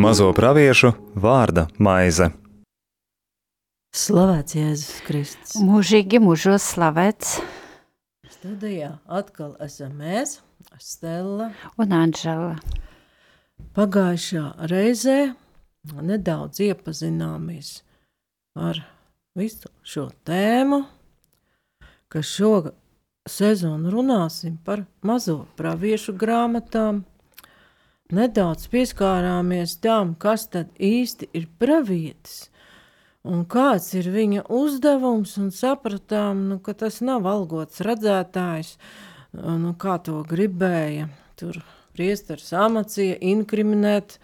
Mazo praviešu vārda maize. Slavēts Jēzus Kristus. Mūžīgi mūžos slavēts Studijā atkal esam mēs, Stela. un Anžela. Pagājušā reizē nedaudz iepazināmies ar visu šo tēmu, ka šo sezonu runāsim par mazo praviešu grāmatām. Nedaudz pieskārāmies tam, kas tad īsti ir pravietis un kāds ir viņa uzdevums, un sapratām, nu, ka tas nav algots redzētājs, nu, kā to gribēja. Tur priesteris amacīja inkriminēt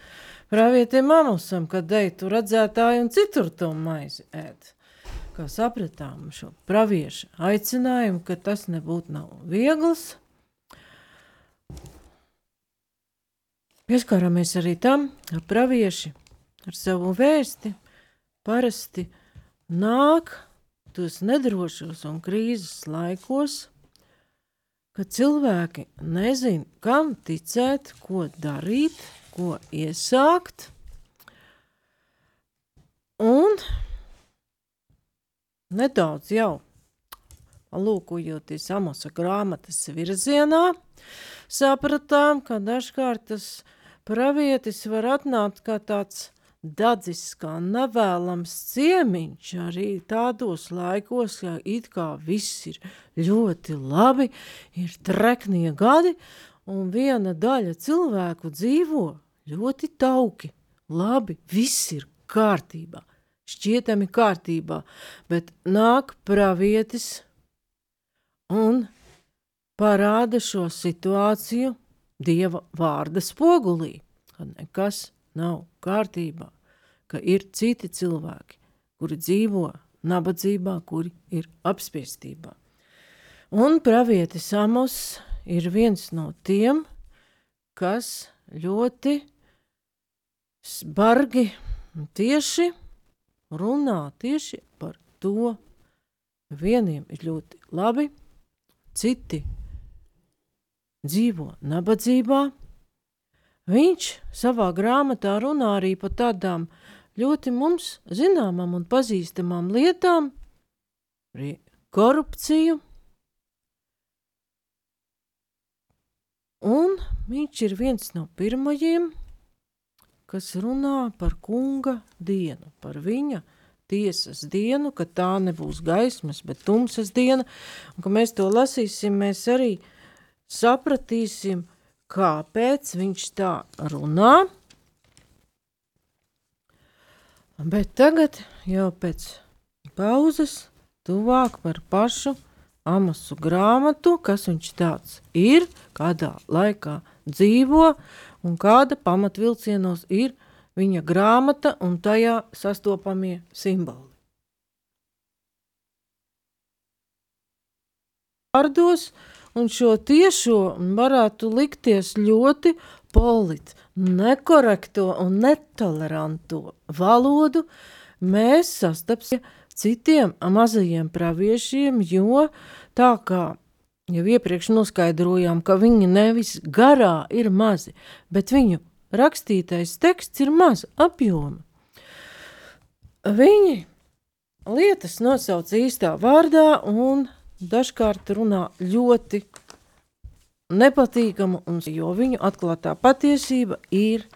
pravietim Amusam, kad dei tu redzētāju un citur to maizi ēd. Kā sapratām šo praviešu aicinājumu, ka tas nebūtu nav viegls. Pieskārāmies arī tam, ka pravieši ar savu vēsti parasti nāk tos nedrošos un krīzes laikos, kad cilvēki nezina, kam ticēt, ko darīt, ko iesākt. Un nedaudz jau. Palūkojoties Amosa grāmatas virzienā, sapratām, ka dažkārt tas pravietis var atnākt kā tāds dadzis kā nevēlams ciemiņš arī tādos laikos, ka it kā viss ir ļoti labi, ir treknie gadi, un viena daļa cilvēku dzīvo ļoti tauki, labi, viss ir kārtībā, šķietami kārtībā, bet nāk pravietis un parāda šo situāciju Dieva vārda spogulī, kad nekas nav kārtībā, ka ir citi cilvēki, kuri dzīvo nabadzībā, kuri ir apspiestībā. Un pravietis Amos ir viens no tiem, kas ļoti bargi tieši runā tieši par to. Vieniem ir ļoti labi, citi dzīvo nabadzībā. Viņš savā grāmatā runā arī par tādām ļoti mums zināmām un pazīstamām lietām, arī korupciju. Un viņš ir viens no pirmajiem, kas runā par kunga dienu, par viņa tiesas dienu, ka tā nebūs gaismas, bet tumsas diena, un ka mēs to lasīsim, mēs arī sapratīsim, kāpēc viņš tā runā. Bet tagad jau pēc pauzes tuvāk par pašu amasu grāmatu, kas viņš tāds ir, kādā laikā dzīvo un kāda pamatvilcienos ir viņa grāmata un tajā sastopamie simboli. Vārdos un šo tiešo varētu likties ļoti polit, nekorekto un netoleranto valodu mēs sastapsim citiem mazajiem praviešiem, jo tā kā jau iepriekš noskaidrojām, ka viņi nevis garā ir mazi, bet viņu rakstītais teksts ir maza apjoma. Viņi lietas nosauc īstā vārdā un dažkārt runā ļoti nepatīkama, un, jo viņu atklātā patiesība ir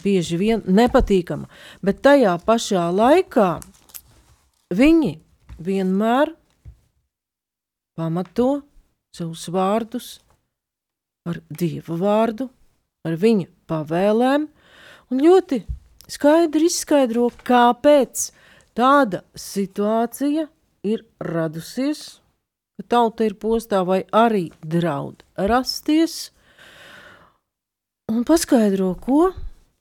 bieži vien nepatīkama. Bet tajā pašā laikā viņi vienmēr pamato savus vārdus ar Dieva vārdu, ar viņa pavēlēm, un ļoti skaidri izskaidro, kāpēc tāda situācija ir radusies ka tauta ir postā vai arī draud rasties, un paskaidro, ko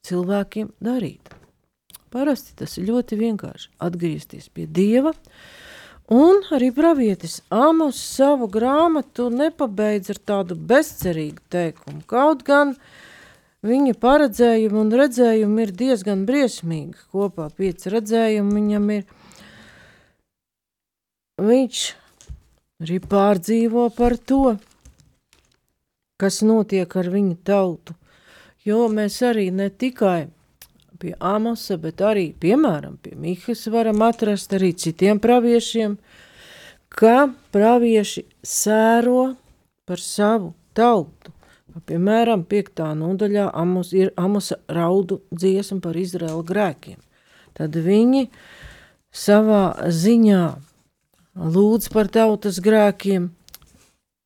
cilvēkiem darīt. Parasti tas ir ļoti vienkārši atgriezties pie Dieva, un arī pravietis Amos savu grāmatu nepabeidz ar tādu bezcerīgu teikumu, kaut gan viņa paredzējumi un redzējumi ir diezgan briesmīgi, kopā pieci redzējumi viņam ir, viņš arī pārdzīvo par to, kas notiek ar viņu tautu. Jo mēs arī ne tikai pie Amosa, bet arī, piemēram, pie Mihas varam atrast arī citiem praviešiem, ka pravieši sēro par savu tautu. Piemēram, piektā nodaļā Amos, ir Amosa raudu dziesma par Izraela grēkiem. Tad viņi savā ziņā lūdz par tautas grēkiem,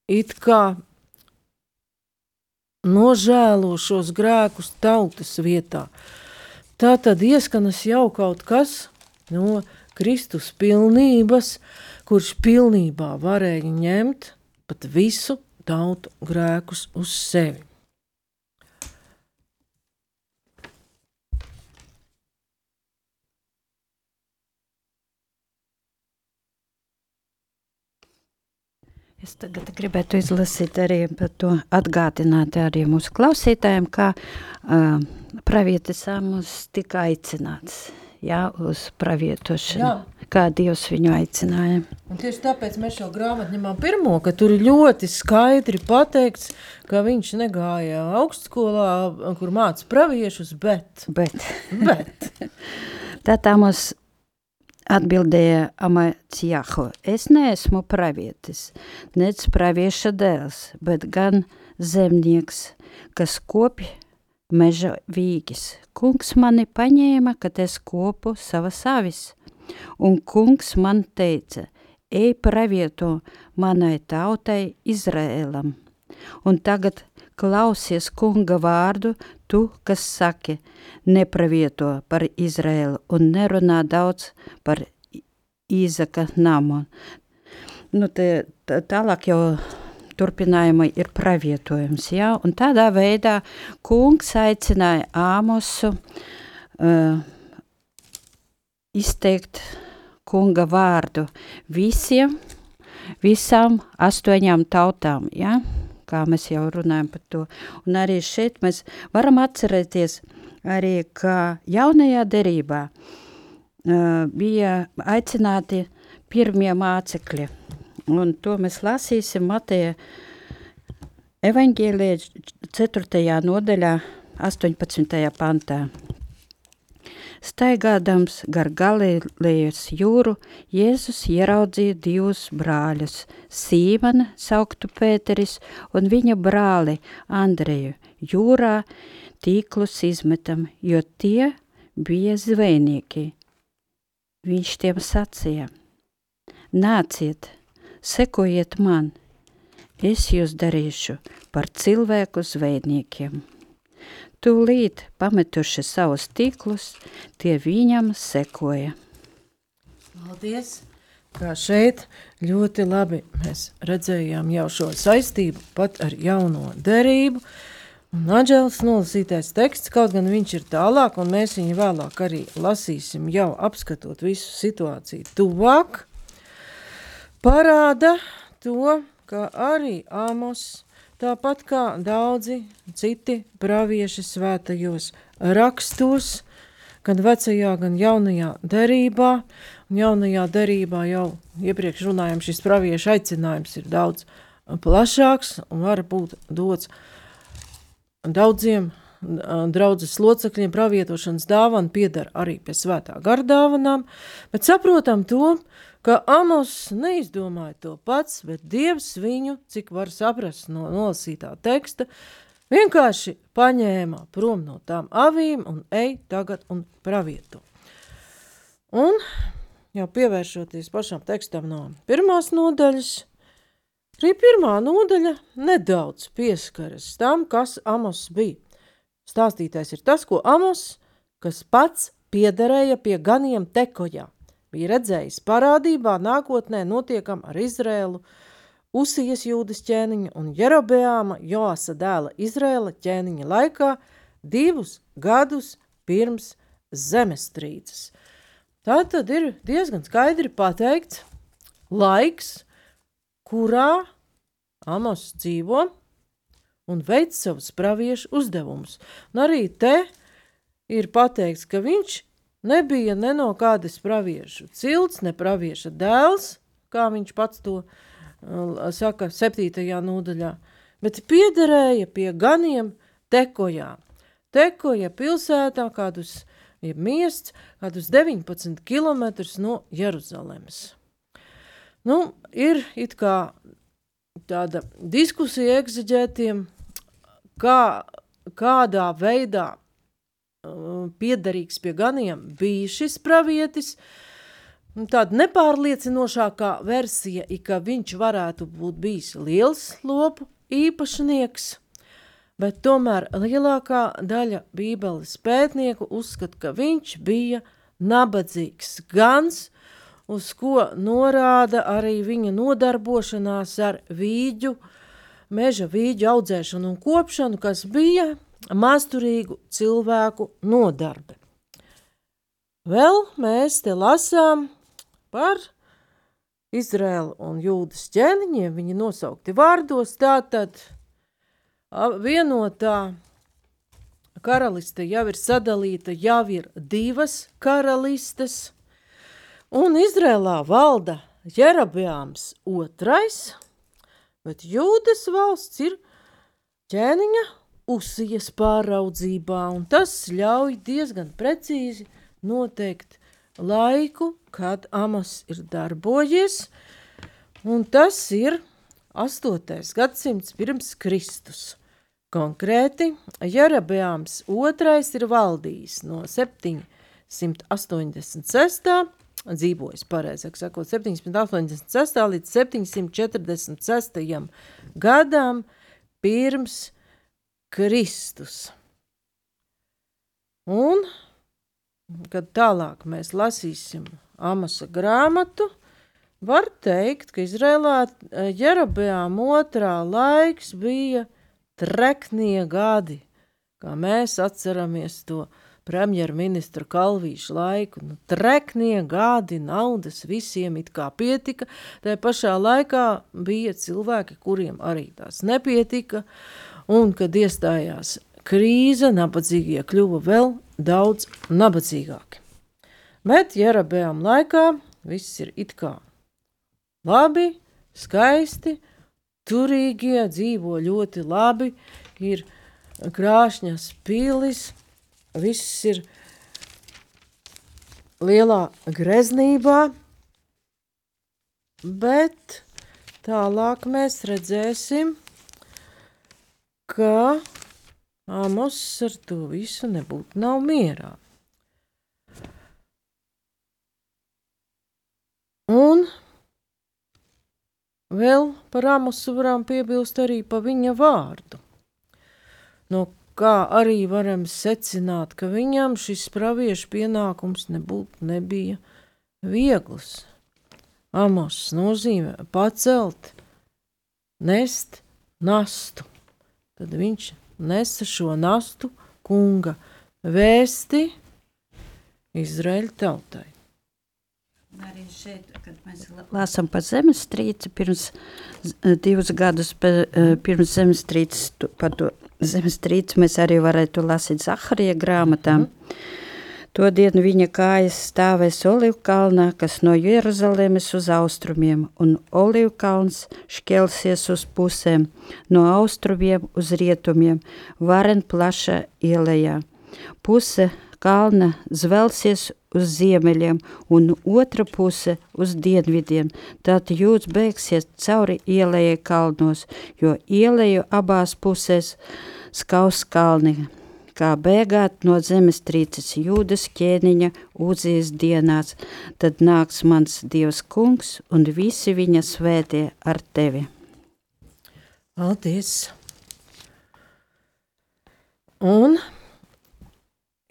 it kā nožēlo šos grēkus tautas vietā. Tā tad ieskanas jau kaut kas no Kristus pilnības, kurš pilnībā varēja ņemt pat visu tautu grēkus uz sevi. Es tagad gribētu izlasīt arī par to atgādināt arī mūsu klausītājiem, kā uh, pravietis Amos tika aicināts jā, uz pravietošanu, jā. kā Dievs viņu aicināja. Un tieši tāpēc mēs šo grāmatu ņemam pirmo, ka tur ir ļoti skaidri pateikts, ka viņš negāja augstskolā, kur māca praviešus, bet... Bet. bet. Tātad mums Atbildēja Amacjahu, es neesmu pravietis, nec pravieša dēls, bet gan zemnieks, kas kopi meža vīgis. Kungs mani paņēma, kad es kopu savas avis, un kungs man teica, ej pravieto manai tautai Izrēlam. Un tagad klausies kunga vārdu, tu, kas saki, nepravieto par Izrēlu un nerunā daudz par Īzaka namu. Nu, te, tā, tālāk jau turpinājumā ir pravietojums, ja? un tādā veidā kungs aicināja Āmosu uh, izteikt kunga vārdu visiem, visām astoņām tautām, ja? Kā mēs jau runājam par to. Un arī šeit mēs varam atcerēties arī, ka jaunajā derībā uh, bija aicināti pirmie mācekļi, un to mēs lasīsim Mateja evaņģēlē 4. nodaļā 18. pantā. Staigādams gar Galilejas jūru, Jēzus ieraudzīja divus brāļus – Sīmana, sauktu Pēteris, un viņa brāli Andreju. Jūrā tīklus izmetam, jo tie bija zvejnieki. Viņš tiem sacīja – nāciet, sekojiet man, es jūs darīšu par cilvēku zvejniekiem. Tūlīt pametuši savus tīklus, tie viņam sekoja. Paldies! Kā šeit ļoti labi mēs redzējām jau šo saistību pat ar jauno derību. Un Anģēlis nolasītais teksts, kaut gan viņš ir tālāk, un mēs viņu vēlāk arī lasīsim, jau apskatot visu situāciju tuvāk, parāda to, ka arī Amos Tāpat kā daudzi citi pravieši svētajos rakstos, gan vecajā, gan jaunajā derībā, un jaunajā derībā jau iepriekš runājām, šis praviešu aicinājums ir daudz plašāks un var būt dots daudziem draudzes locekļiem pravietošanas dāvana piedara arī pie svētā gardāvanām, bet saprotam to, ka Amos neizdomāja to pats, bet Dievs viņu, cik var saprast no nolasītā teksta, vienkārši paņēma prom no tām avīm un ej tagad un pravieto. Un jau pievēršoties pašam tekstam no pirmās nodaļas, arī pirmā nodaļa nedaudz pieskaras tam, kas Amos bija. Stāstītais ir tas, ko Amos, kas pats piederēja pie ganiem tekojā – bija redzējis parādībā nākotnē notiekam ar Izrēlu, Usijas jūdas ķēniņa un Jerobeāma Joasa dēla Izrēla ķēniņa laikā divus gadus pirms zemestrīces. Tā tad ir diezgan skaidri pateikts laiks, kurā Amos dzīvo un veic savus praviešu uzdevumus. Un arī te ir pateikts, ka viņš Nebija ne no kādas praviešu cilts, ne pravieša dēls, kā viņš pats to uh, saka septītajā nodaļā, bet piederēja pie ganiem tekojā. Tekoja pilsētā kādus, ja miests, kādus 19 km no Jeruzalemes. Nu, ir it kā tāda diskusija egziģētiem, kā, kādā veidā uh, piederīgs pie ganiem bija šis pravietis, Tāda nepārliecinošākā versija ir, ka viņš varētu būt bijis liels lopu īpašnieks, bet tomēr lielākā daļa bībeles pētnieku uzskata, ka viņš bija nabadzīgs gans, uz ko norāda arī viņa nodarbošanās ar vīģu, meža vīģu audzēšanu un kopšanu, kas bija masturīgu cilvēku nodarbe. Vēl mēs te lasām par Izraēlu un Jūdas ķēniņiem, viņi nosaukti vārdos, tātad vienotā karaliste jau ir sadalīta, jau ir divas karalistes, un Izrēlā valda Jerabiāms otrais, bet Jūdas valsts ir ķēniņa Usijas pāraudzībā, un tas ļauj diezgan precīzi noteikt laiku, kad Amas ir darbojies, un tas ir 8. gadsimts pirms Kristus. Konkrēti, Jarabeāms II ir valdījis no 786. Dzīvojis pareizāk sakot, 786. līdz 746. gadam pirms Kristus. Un kad tālāk mēs lasīsim Amasa grāmatu, var teikt, ka Izrēlā eh, Jerobeām otrā laiks bija treknie gadi, kā mēs atceramies to premjerministra Kalvīša laiku. Nu, treknie gadi, naudas visiem it kā pietika, tā pašā laikā bija cilvēki, kuriem arī tās nepietika, un kad iestājās krīze, nabadzīgie kļuva vēl daudz nabadzīgāki. Bet Jerabējām laikā viss ir it kā labi, skaisti, turīgie dzīvo ļoti labi, ir krāšņas pilis, viss ir lielā greznībā, bet tālāk mēs redzēsim, ka Amos ar to visu nebūtu nav mierā. Un vēl par Amosu varam piebilst arī pa viņa vārdu. No kā arī varam secināt, ka viņam šis praviešu pienākums nebūtu nebija viegls. Amos nozīmē pacelt, nest nastu. Tad viņš nesa šo nastu kunga vēsti Izraēļa tautai. Arī šeit, kad mēs lasām par zemestrīci, pirms divus gadus pirms zemestrīces, par to zemestrīci mēs arī varētu lasīt Zaharija grāmatām. Mm. To dienu viņa kājas stāvēs Olivkalnā, kas no Jeruzalemes uz austrumiem, un Olivkalns šķelsies uz pusēm, no austrumiem uz rietumiem, varen plaša ielējā. Puse kalna zvelsies uz ziemeļiem, un otra puse uz dienvidiem. Tad jūs beigsiet cauri ielējai kalnos, jo ielēju abās pusēs skaus kalni kā bēgāt no zemestrīces jūdas ķēniņa uzīs dienās, tad nāks mans Dievs kungs un visi viņa svētie ar tevi. Paldies! Un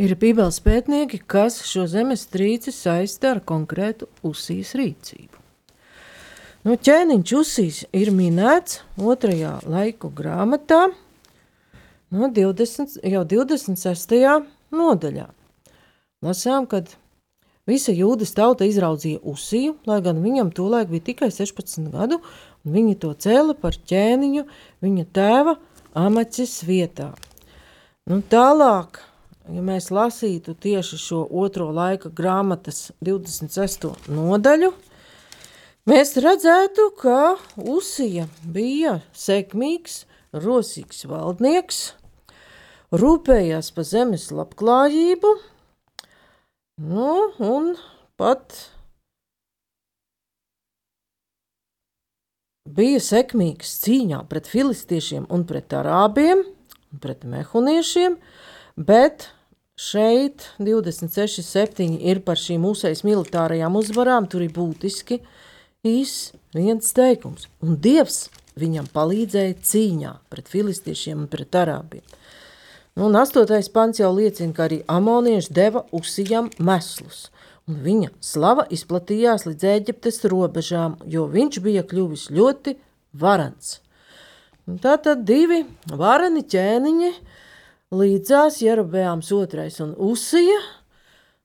ir bībeles pētnieki, kas šo zemestrīci saista ar konkrētu uzsīs rīcību. Nu, ķēniņš uzsīs ir minēts otrajā laiku grāmatā, no 20, jau 26. nodaļā. Lasām, kad visa jūdas tauta izraudzīja Usiju, lai gan viņam tolaik bija tikai 16 gadu, un viņi to cēla par ķēniņu viņa tēva amacis vietā. Nu, tālāk, ja mēs lasītu tieši šo otro laika grāmatas 26. nodaļu, mēs redzētu, ka Usija bija sekmīgs, rosīgs valdnieks, rūpējās par zemes labklājību, nu, un pat bija sekmīgs cīņā pret filistiešiem un pret arābiem, un pret mehuniešiem, bet šeit 26,7 ir par šīm mūsejas militārajām uzvarām, tur ir būtiski īs viens teikums, un Dievs viņam palīdzēja cīņā pret filistiešiem un pret arābiem. Nu, un astotais pants jau liecina, ka arī amonieši deva uzsijam meslus, un viņa slava izplatījās līdz Ēģiptes robežām, jo viņš bija kļuvis ļoti varants. Un tā tad divi vareni ķēniņi līdzās Jerobējāms otrais un Usija,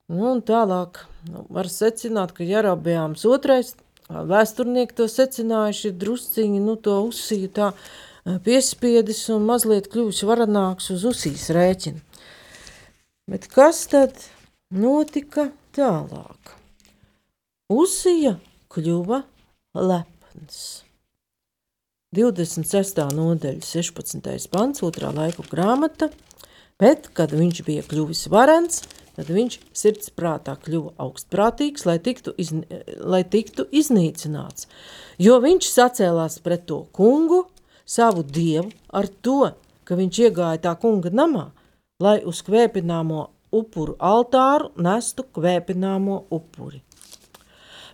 nu, un tālāk nu, var secināt, ka Jerobējāms otrais, vēsturnieki to secinājuši, ir drusciņi, nu, to Usiju tā piespiedis un mazliet kļuvis varanāks uz Usijas rēķina. Bet kas tad notika tālāk? Usija kļuva lepns. 26. nodaļa, 16. pants, otrā laiku grāmata, bet, kad viņš bija kļuvis varens, tad viņš sirds prātā kļuva augstprātīgs, lai tiktu, izn lai tiktu iznīcināts, jo viņš sacēlās pret to kungu, savu dievu, ar to, ka viņš iegāja tā kunga namā, lai uz kvēpināmo upuru altāru nestu kvēpināmo upuri.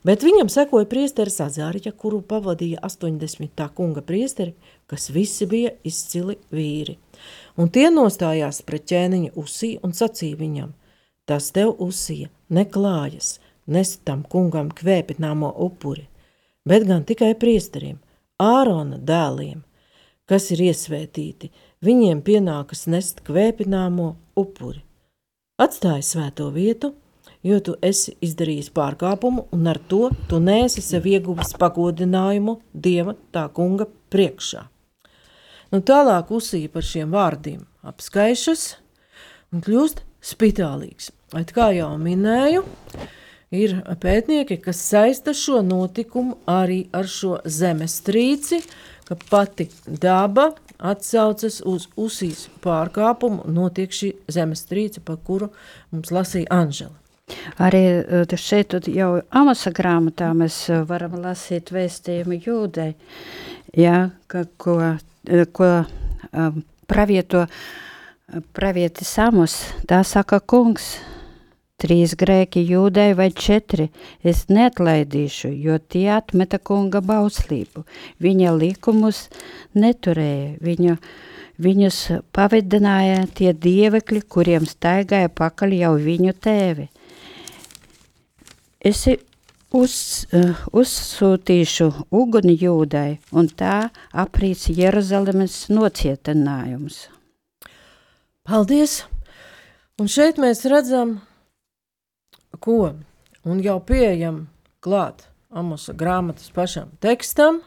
Bet viņam sekoja priesteris Azārija, kuru pavadīja 80. kunga priesteri, kas visi bija izcili vīri. Un tie nostājās pret ķēniņa usī un sacīja viņam, tas tev usīja, neklājas, nes tam kungam kvēpināmo upuri, bet gan tikai priesteriem, Ārona dēliem, kas ir iesvētīti, viņiem pienākas nest kvēpināmo upuri. Atstāja svēto vietu, jo tu esi izdarījis pārkāpumu, un ar to tu neesi sev ieguvis pagodinājumu Dieva tā kunga priekšā. Nu, tālāk uzsīja par šiem vārdiem apskaišas un kļūst spitālīgs. Bet, kā jau minēju, ir pētnieki, kas saista šo notikumu arī ar šo zemestrīci, ka pati daba atsaucas uz uzsīs pārkāpumu, notiek šī zemestrīce, par kuru mums lasīja Anžela. Arī eh, šeit jau amasa grāmatā mēs eh, varam lasīt vēstījumu jūdei, ja, ka, ko, eh, ko pravieto, pravietis Amos, tā saka kungs, trīs grēki jūdei vai četri, es neatlaidīšu, jo tie atmeta kunga bauslību. Viņa likumus neturēja, viņu, viņus pavedināja tie dievekļi, kuriem staigāja pakaļ jau viņu tēvi es uz, uh, uzsūtīšu uguni jūdai, un tā aprīts Jeruzalemes nocietinājums. Paldies! Un šeit mēs redzam, ko, un jau pieejam klāt Amosa grāmatas pašam tekstam,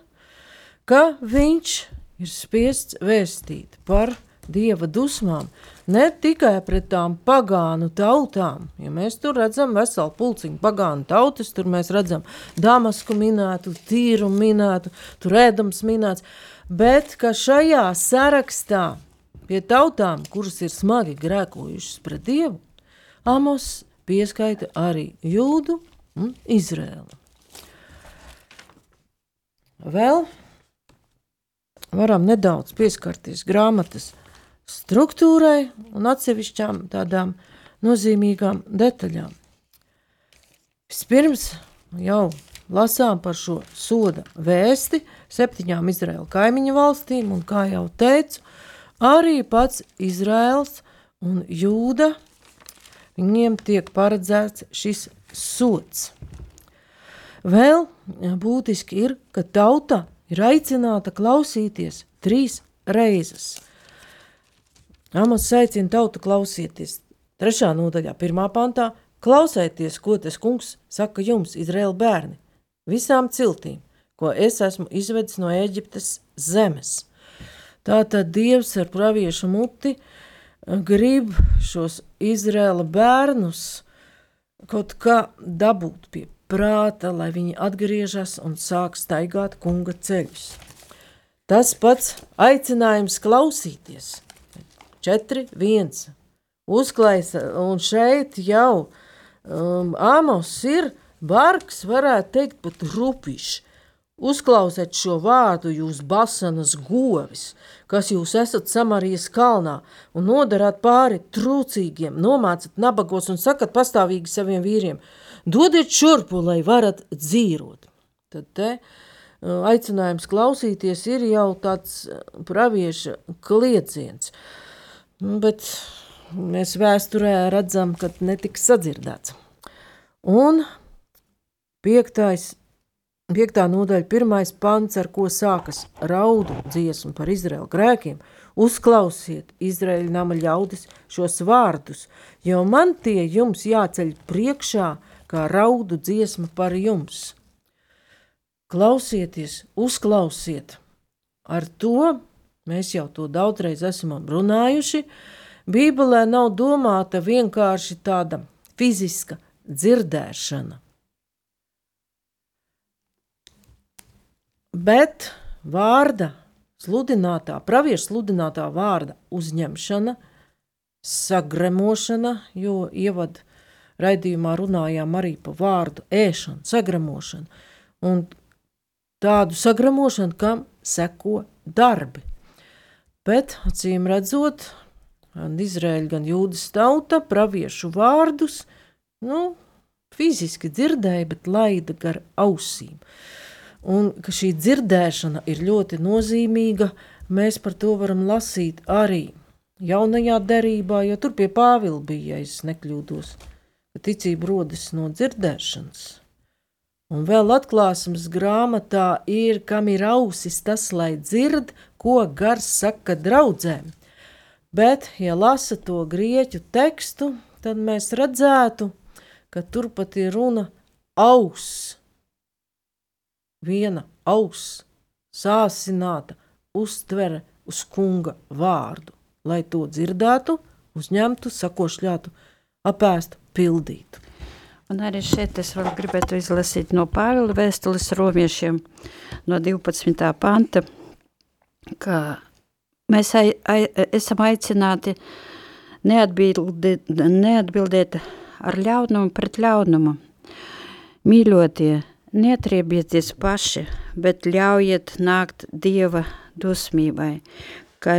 ka viņš ir spiests vēstīt par dieva dusmām, ne tikai pret tām pagānu tautām. Ja mēs tur redzam veselu pulciņu pagānu tautas, tur mēs redzam Damasku minētu, Tīru minētu, tur ēdams minēts, bet ka šajā sarakstā pie tautām, kuras ir smagi grēkojušas pret Dievu, Amos pieskaita arī Jūdu un Izrēlu. Vēl varam nedaudz pieskarties grāmatas struktūrai un atsevišķām tādām nozīmīgām detaļām. Vispirms jau lasām par šo soda vēsti septiņām Izraēla kaimiņu valstīm, un kā jau teicu, arī pats Izraels un Jūda, viņiem tiek paredzēts šis sots. Vēl būtiski ir, ka tauta ir aicināta klausīties trīs reizes – Amos aicina tautu klausieties. Trešā nodaļā, pirmā pantā, klausieties, ko tas kungs saka jums, Izraēla bērni, visām ciltīm, ko es esmu izvedis no Eģiptes zemes. Tātad Dievs ar praviešu muti grib šos Izraēla bērnus kaut kā dabūt pie prāta, lai viņi atgriežas un sāk staigāt kunga ceļus. tas pats aicinājums klausīties. 4, 1. Uzklaisa, un šeit jau um, Amos ir bargs, varētu teikt, pat rupišs. Uzklausiet šo vārdu, jūs basanas govis, kas jūs esat Samarijas kalnā, un nodarāt pāri trūcīgiem, nomācat nabagos un sakat pastāvīgi saviem vīriem, dodiet šurpu, lai varat dzīvot. Tad te uh, aicinājums klausīties ir jau tāds uh, pravieša klieciens, bet mēs vēsturē redzam, ka netiks sadzirdēts. Un piektais Piektā nodaļa, pirmais pants, ar ko sākas raudu dziesma par Izraēlu grēkiem. Uzklausiet, Izraēļa nama ļaudis, šos vārdus, jo man tie jums jāceļ priekšā, kā raudu dziesma par jums. Klausieties, uzklausiet. Ar to mēs jau to daudzreiz esam runājuši. Bībelē nav domāta vienkārši tāda fiziska dzirdēšana bet vārda sludinātā, pravieša sludinātā vārda uzņemšana, sagremošana, jo ievad raidījumā runājām arī par vārdu ēšanu, sagremošanu, un tādu sagremošanu, kam seko darbi. Bet, acīm redzot, gan Izraēļa, gan Jūdas tauta praviešu vārdus, nu, fiziski dzirdēja, bet laida gar ausīm. Un ka šī dzirdēšana ir ļoti nozīmīga, mēs par to varam lasīt arī jaunajā derībā, jo tur pie Pāvila bija, ja es nekļūdos, ka ticība rodas no dzirdēšanas. Un vēl atklāsmes grāmatā ir, kam ir ausis tas, lai dzird, ko gars saka draudzēm. Bet, ja lasa to grieķu tekstu, tad mēs redzētu, ka tur pat ir runa auss, viena auss, sāsināta uztvere uz kunga vārdu, lai to dzirdētu, uzņemtu, sakošļātu, apēstu, pildītu. Un arī šeit es vēl gribētu izlasīt no Pāvila vēstules romiešiem no 12. panta, ka mēs ai, ai, esam aicināti neatbildēt, neatbildēt ar ļaunumu pret ļaunumu. Mīļotie, Neatriebieties paši, bet ļaujiet nākt Dieva dusmībai, kā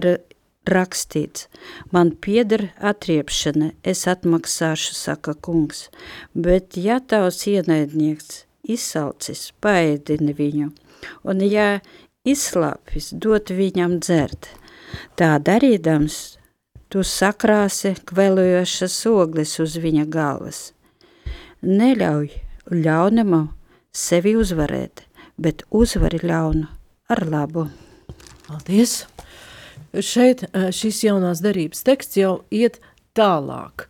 rakstīts, man pieder atriepšana, es atmaksāšu, saka kungs, bet ja tavs ienaidnieks izsalcis, paēdini viņu, un ja izslāpis, dot viņam dzert, tā darīdams, tu sakrāsi kvelojošas ogles uz viņa galvas. Neļauj ļaunamam sevi uzvarēt, bet uzvari ļaunu ar labu. Paldies! Šeit eh, šis jaunās darības teksts jau iet tālāk.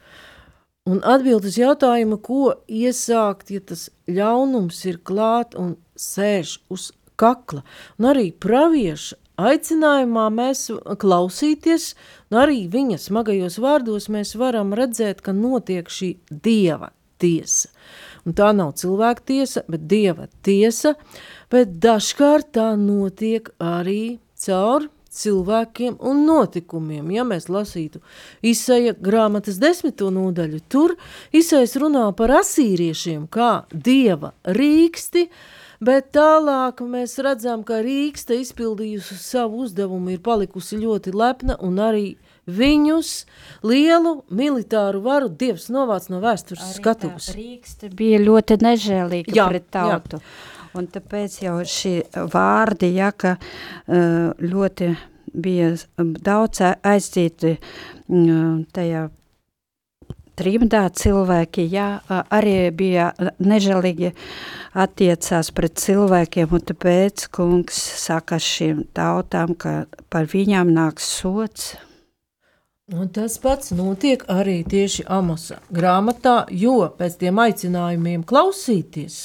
Un atbild uz jautājumu, ko iesākt, ja tas ļaunums ir klāt un sēž uz kakla. Un arī pravieša aicinājumā mēs klausīties, un arī viņa smagajos vārdos mēs varam redzēt, ka notiek šī dieva tiesa. Un tā nav cilvēka tiesa, bet dieva tiesa, bet dažkārt tā notiek arī caur cilvēkiem un notikumiem. Ja mēs lasītu Isaija grāmatas desmito nodaļu, tur Isais runā par asīriešiem kā dieva rīksti, bet tālāk mēs redzam, ka rīksta izpildījusi savu uzdevumu ir palikusi ļoti lepna un arī Viņus lielu militāru varu Dievs novāc no vēstures skatuves. Rīkste bija ļoti nežēlīga jā, pret tautu. Jā. Un tāpēc jau šī vārdi, ja, ka ļoti bija daudz aizdīti tajā trimdā cilvēki, jā, arī bija nežēlīgi attiecās pret cilvēkiem, un tāpēc kungs saka šīm tautām, ka par viņām nāks sots, Un tas pats notiek arī tieši Amosa grāmatā, jo pēc tiem aicinājumiem klausīties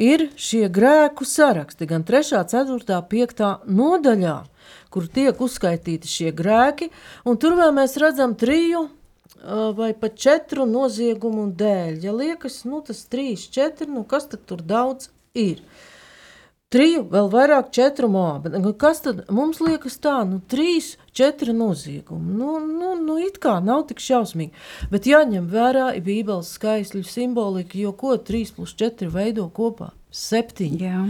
ir šie grēku saraksti gan 3., 4., 5. nodaļā, kur tiek uzskaitīti šie grēki, un tur vēl mēs redzam triju vai pat četru noziegumu dēļ. Ja liekas, nu tas trīs, četri, nu kas tad tur daudz ir? Triju, vēl vairāk četru mābu. Kas tad mums liekas tā, nu, trīs, četri noziegumi? Nu, nu, nu it kā nav tik šausmīgi. Bet jāņem vērā ir bībeles skaistļu simbolika, jo ko trīs plus četri veido kopā? Septiņi. Jā.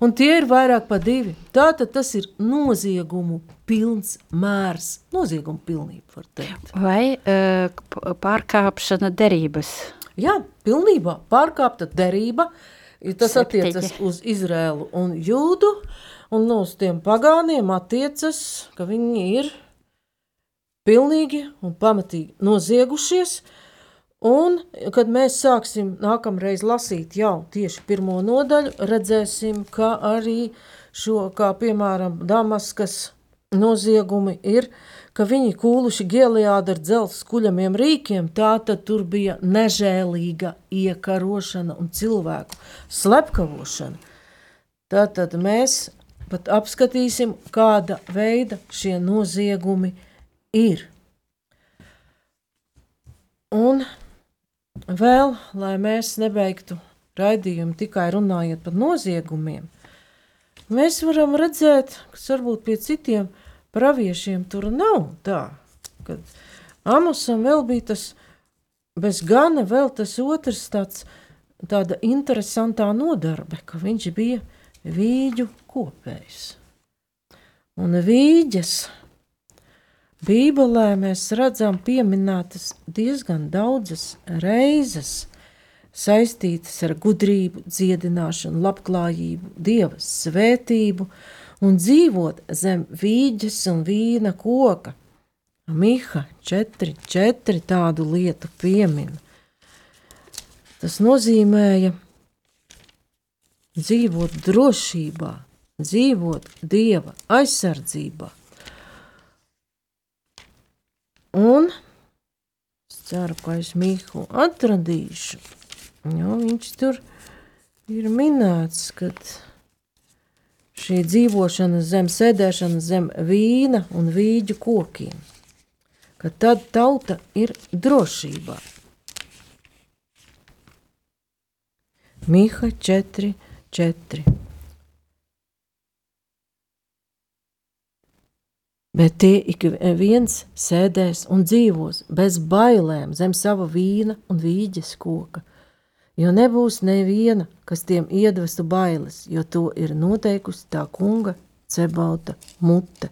Un tie ir vairāk par divi. Tātad tas ir noziegumu pilns mērs. Noziegumu pilnība, var teikt. Vai uh, pārkāpšana derības? Jā, pilnībā pārkāpta derība. ja Tas Septiņi. attiecas uz Izrēlu un Jūdu, un no uz tiem pagāniem attiecas, ka viņi ir pilnīgi un pamatīgi noziegušies. Un, kad mēs sāksim nākamreiz lasīt jau tieši pirmo nodaļu, redzēsim, ka arī šo, kā piemēram, Damaskas noziegumi ir, ka viņi kūluši Gileāda ar dzelzs kuļamiem rīkiem, tā tad tur bija nežēlīga iekarošana un cilvēku slepkavošana. Tātad mēs pat apskatīsim, kāda veida šie noziegumi ir. Un vēl, lai mēs nebeigtu raidījumu tikai runājot par noziegumiem, mēs varam redzēt, kas varbūt pie citiem praviešiem tur nav tā, kad Amosam vēl bija tas bez gana vēl tas otrs tāds, tāda interesantā nodarbe, ka viņš bija vīģu kopējs. Un vīģes Bībelē mēs redzam pieminētas diezgan daudzas reizes saistītas ar gudrību, dziedināšanu, labklājību, dieva svētību un dzīvot zem vīģes un vīna koka. Miha četri, četri tādu lietu piemina. Tas nozīmēja dzīvot drošībā, dzīvot dieva aizsardzībā. Un es ceru, ka es Mihu atradīšu. Jo viņš tur ir minēts, ka šī dzīvošana zem sēdēšana zem vīna un vīģu kokiem, ka tad tauta ir drošībā. Miha 4, 4. Bet tie ik viens sēdēs un dzīvos bez bailēm zem sava vīna un vīģes koka, jo nebūs neviena, kas tiem iedvestu bailes, jo to ir noteikusi tā kunga cebauta mute.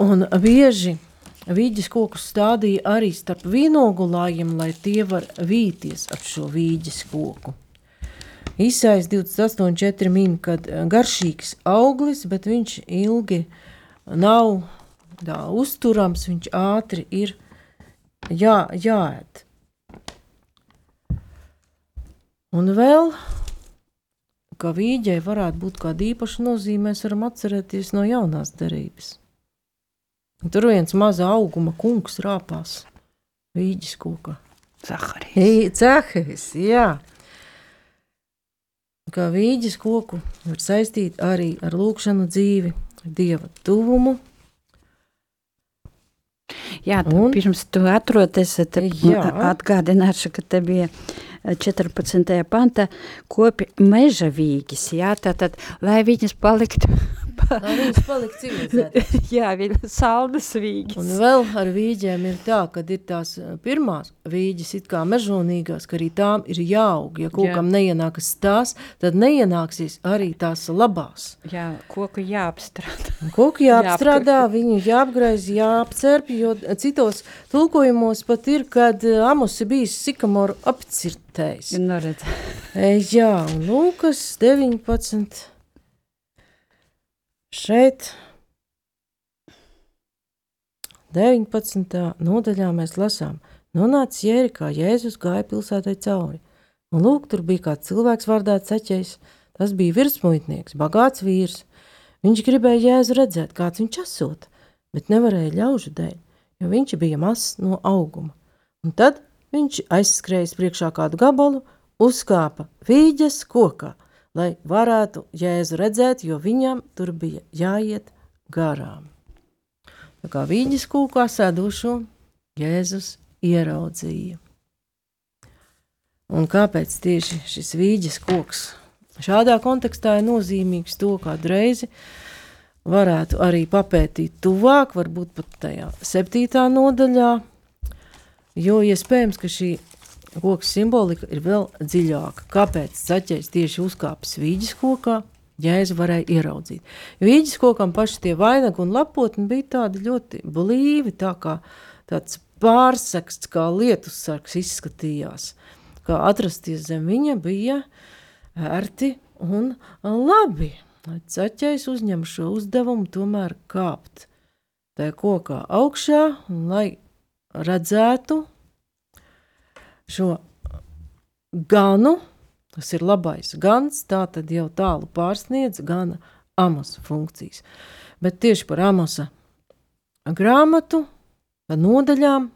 Un bieži vīģes kokus stādīja arī starp vīnogulājiem, lai tie var vīties ap šo vīģes koku. Īsais 28,4 min, kad garšīgs auglis, bet viņš ilgi nav tā uzturams, viņš ātri ir jā, jāēd. Un vēl, ka vīģei varētu būt kāda īpaša nozīme, mēs varam atcerēties no jaunās derības. Tur viens maza auguma kungs rāpās vīģes kūka. Zaharijas. Cehis, jā. Kā vīģes koku var saistīt arī ar lūkšanu dzīvi, dieva tuvumu. Jā, tu, Un? pirms tu atroties, te Jā. atgādināšu, ka te bija 14. panta kopi meža vīgis, jā, tātad, lai viņas paliktu, Lai viņas paliek civilizētas. jā, viņa saldas vīgis. Un vēl ar vīģiem ir tā, ka ir tās eh, pirmās vīģes, it kā mežonīgās, ka arī tām ir jāaug. Ja kokam neienākas tās, tad neienāksies arī tās labās. Jā, koku jāapstrādā. Koku jāapstrādā, viņu jāapgraiz, jāapcerp, jo citos tulkojumos pat ir, kad eh, Amos ir bijis sikamoru apcirtējis. Nu, redz. E, Jā, un Lūkas 19. Šeit 19. nodaļā mēs lasām, nonāca Jērikā, Jēzus gāja pilsētai cauri. Un lūk, tur bija kāds cilvēks vārdā ceķējs, tas bija virsmuitnieks, bagāts vīrs. Viņš gribēja Jēzu redzēt, kāds viņš esot, bet nevarēja ļaužu dēļ, jo viņš bija mazs no auguma. Un tad viņš aizskrējis priekšā kādu gabalu, uzkāpa vīģes kokā, lai varētu Jēzu redzēt, jo viņam tur bija jāiet garām. Tā kā vīģes kūkā sēdošo Jēzus ieraudzīja. Un kāpēc tieši šis vīģes koks Šādā kontekstā ir nozīmīgs to, kādu reizi varētu arī papētīt tuvāk, varbūt pat tajā septītā nodaļā, jo iespējams, ka šī koka simbolika ir vēl dziļāka. Kāpēc zaķējs tieši uzkāpis vīģis kokā? Jēzu varēja ieraudzīt. Vīģis kokam paši tie vainagi un lapotni bija tādi ļoti blīvi, tā kā tāds pārsaksts, kā lietussargs izskatījās. Kā atrasties zem viņa bija ērti un labi. Ceļš uzņem šo uzdevumu, tomēr kāpt tajā kokā augšā, lai redzētu šo ganu, tas ir labais gans, tā tad jau tālu pārsniedz gana amosa funkcijas. Bet tieši par amosa grāmatu, par nodaļām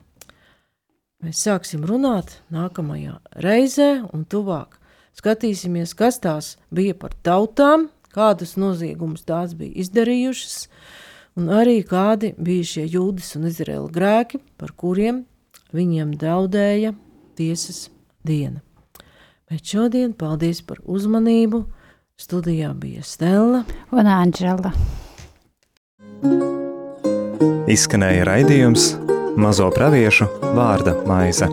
mēs sāksim runāt nākamajā reizē un tuvāk. Skatīsimies, kas tās bija par tautām, kādus noziegumus tās bija izdarījušas, un arī kādi bija šie jūdas un izraela grēki, par kuriem viņiem daudēja tiesas diena. Bet šodien paldies par uzmanību. Studijā bija Stela un Anģela. Izskanēja raidījums Mazo praviešu vārda maize.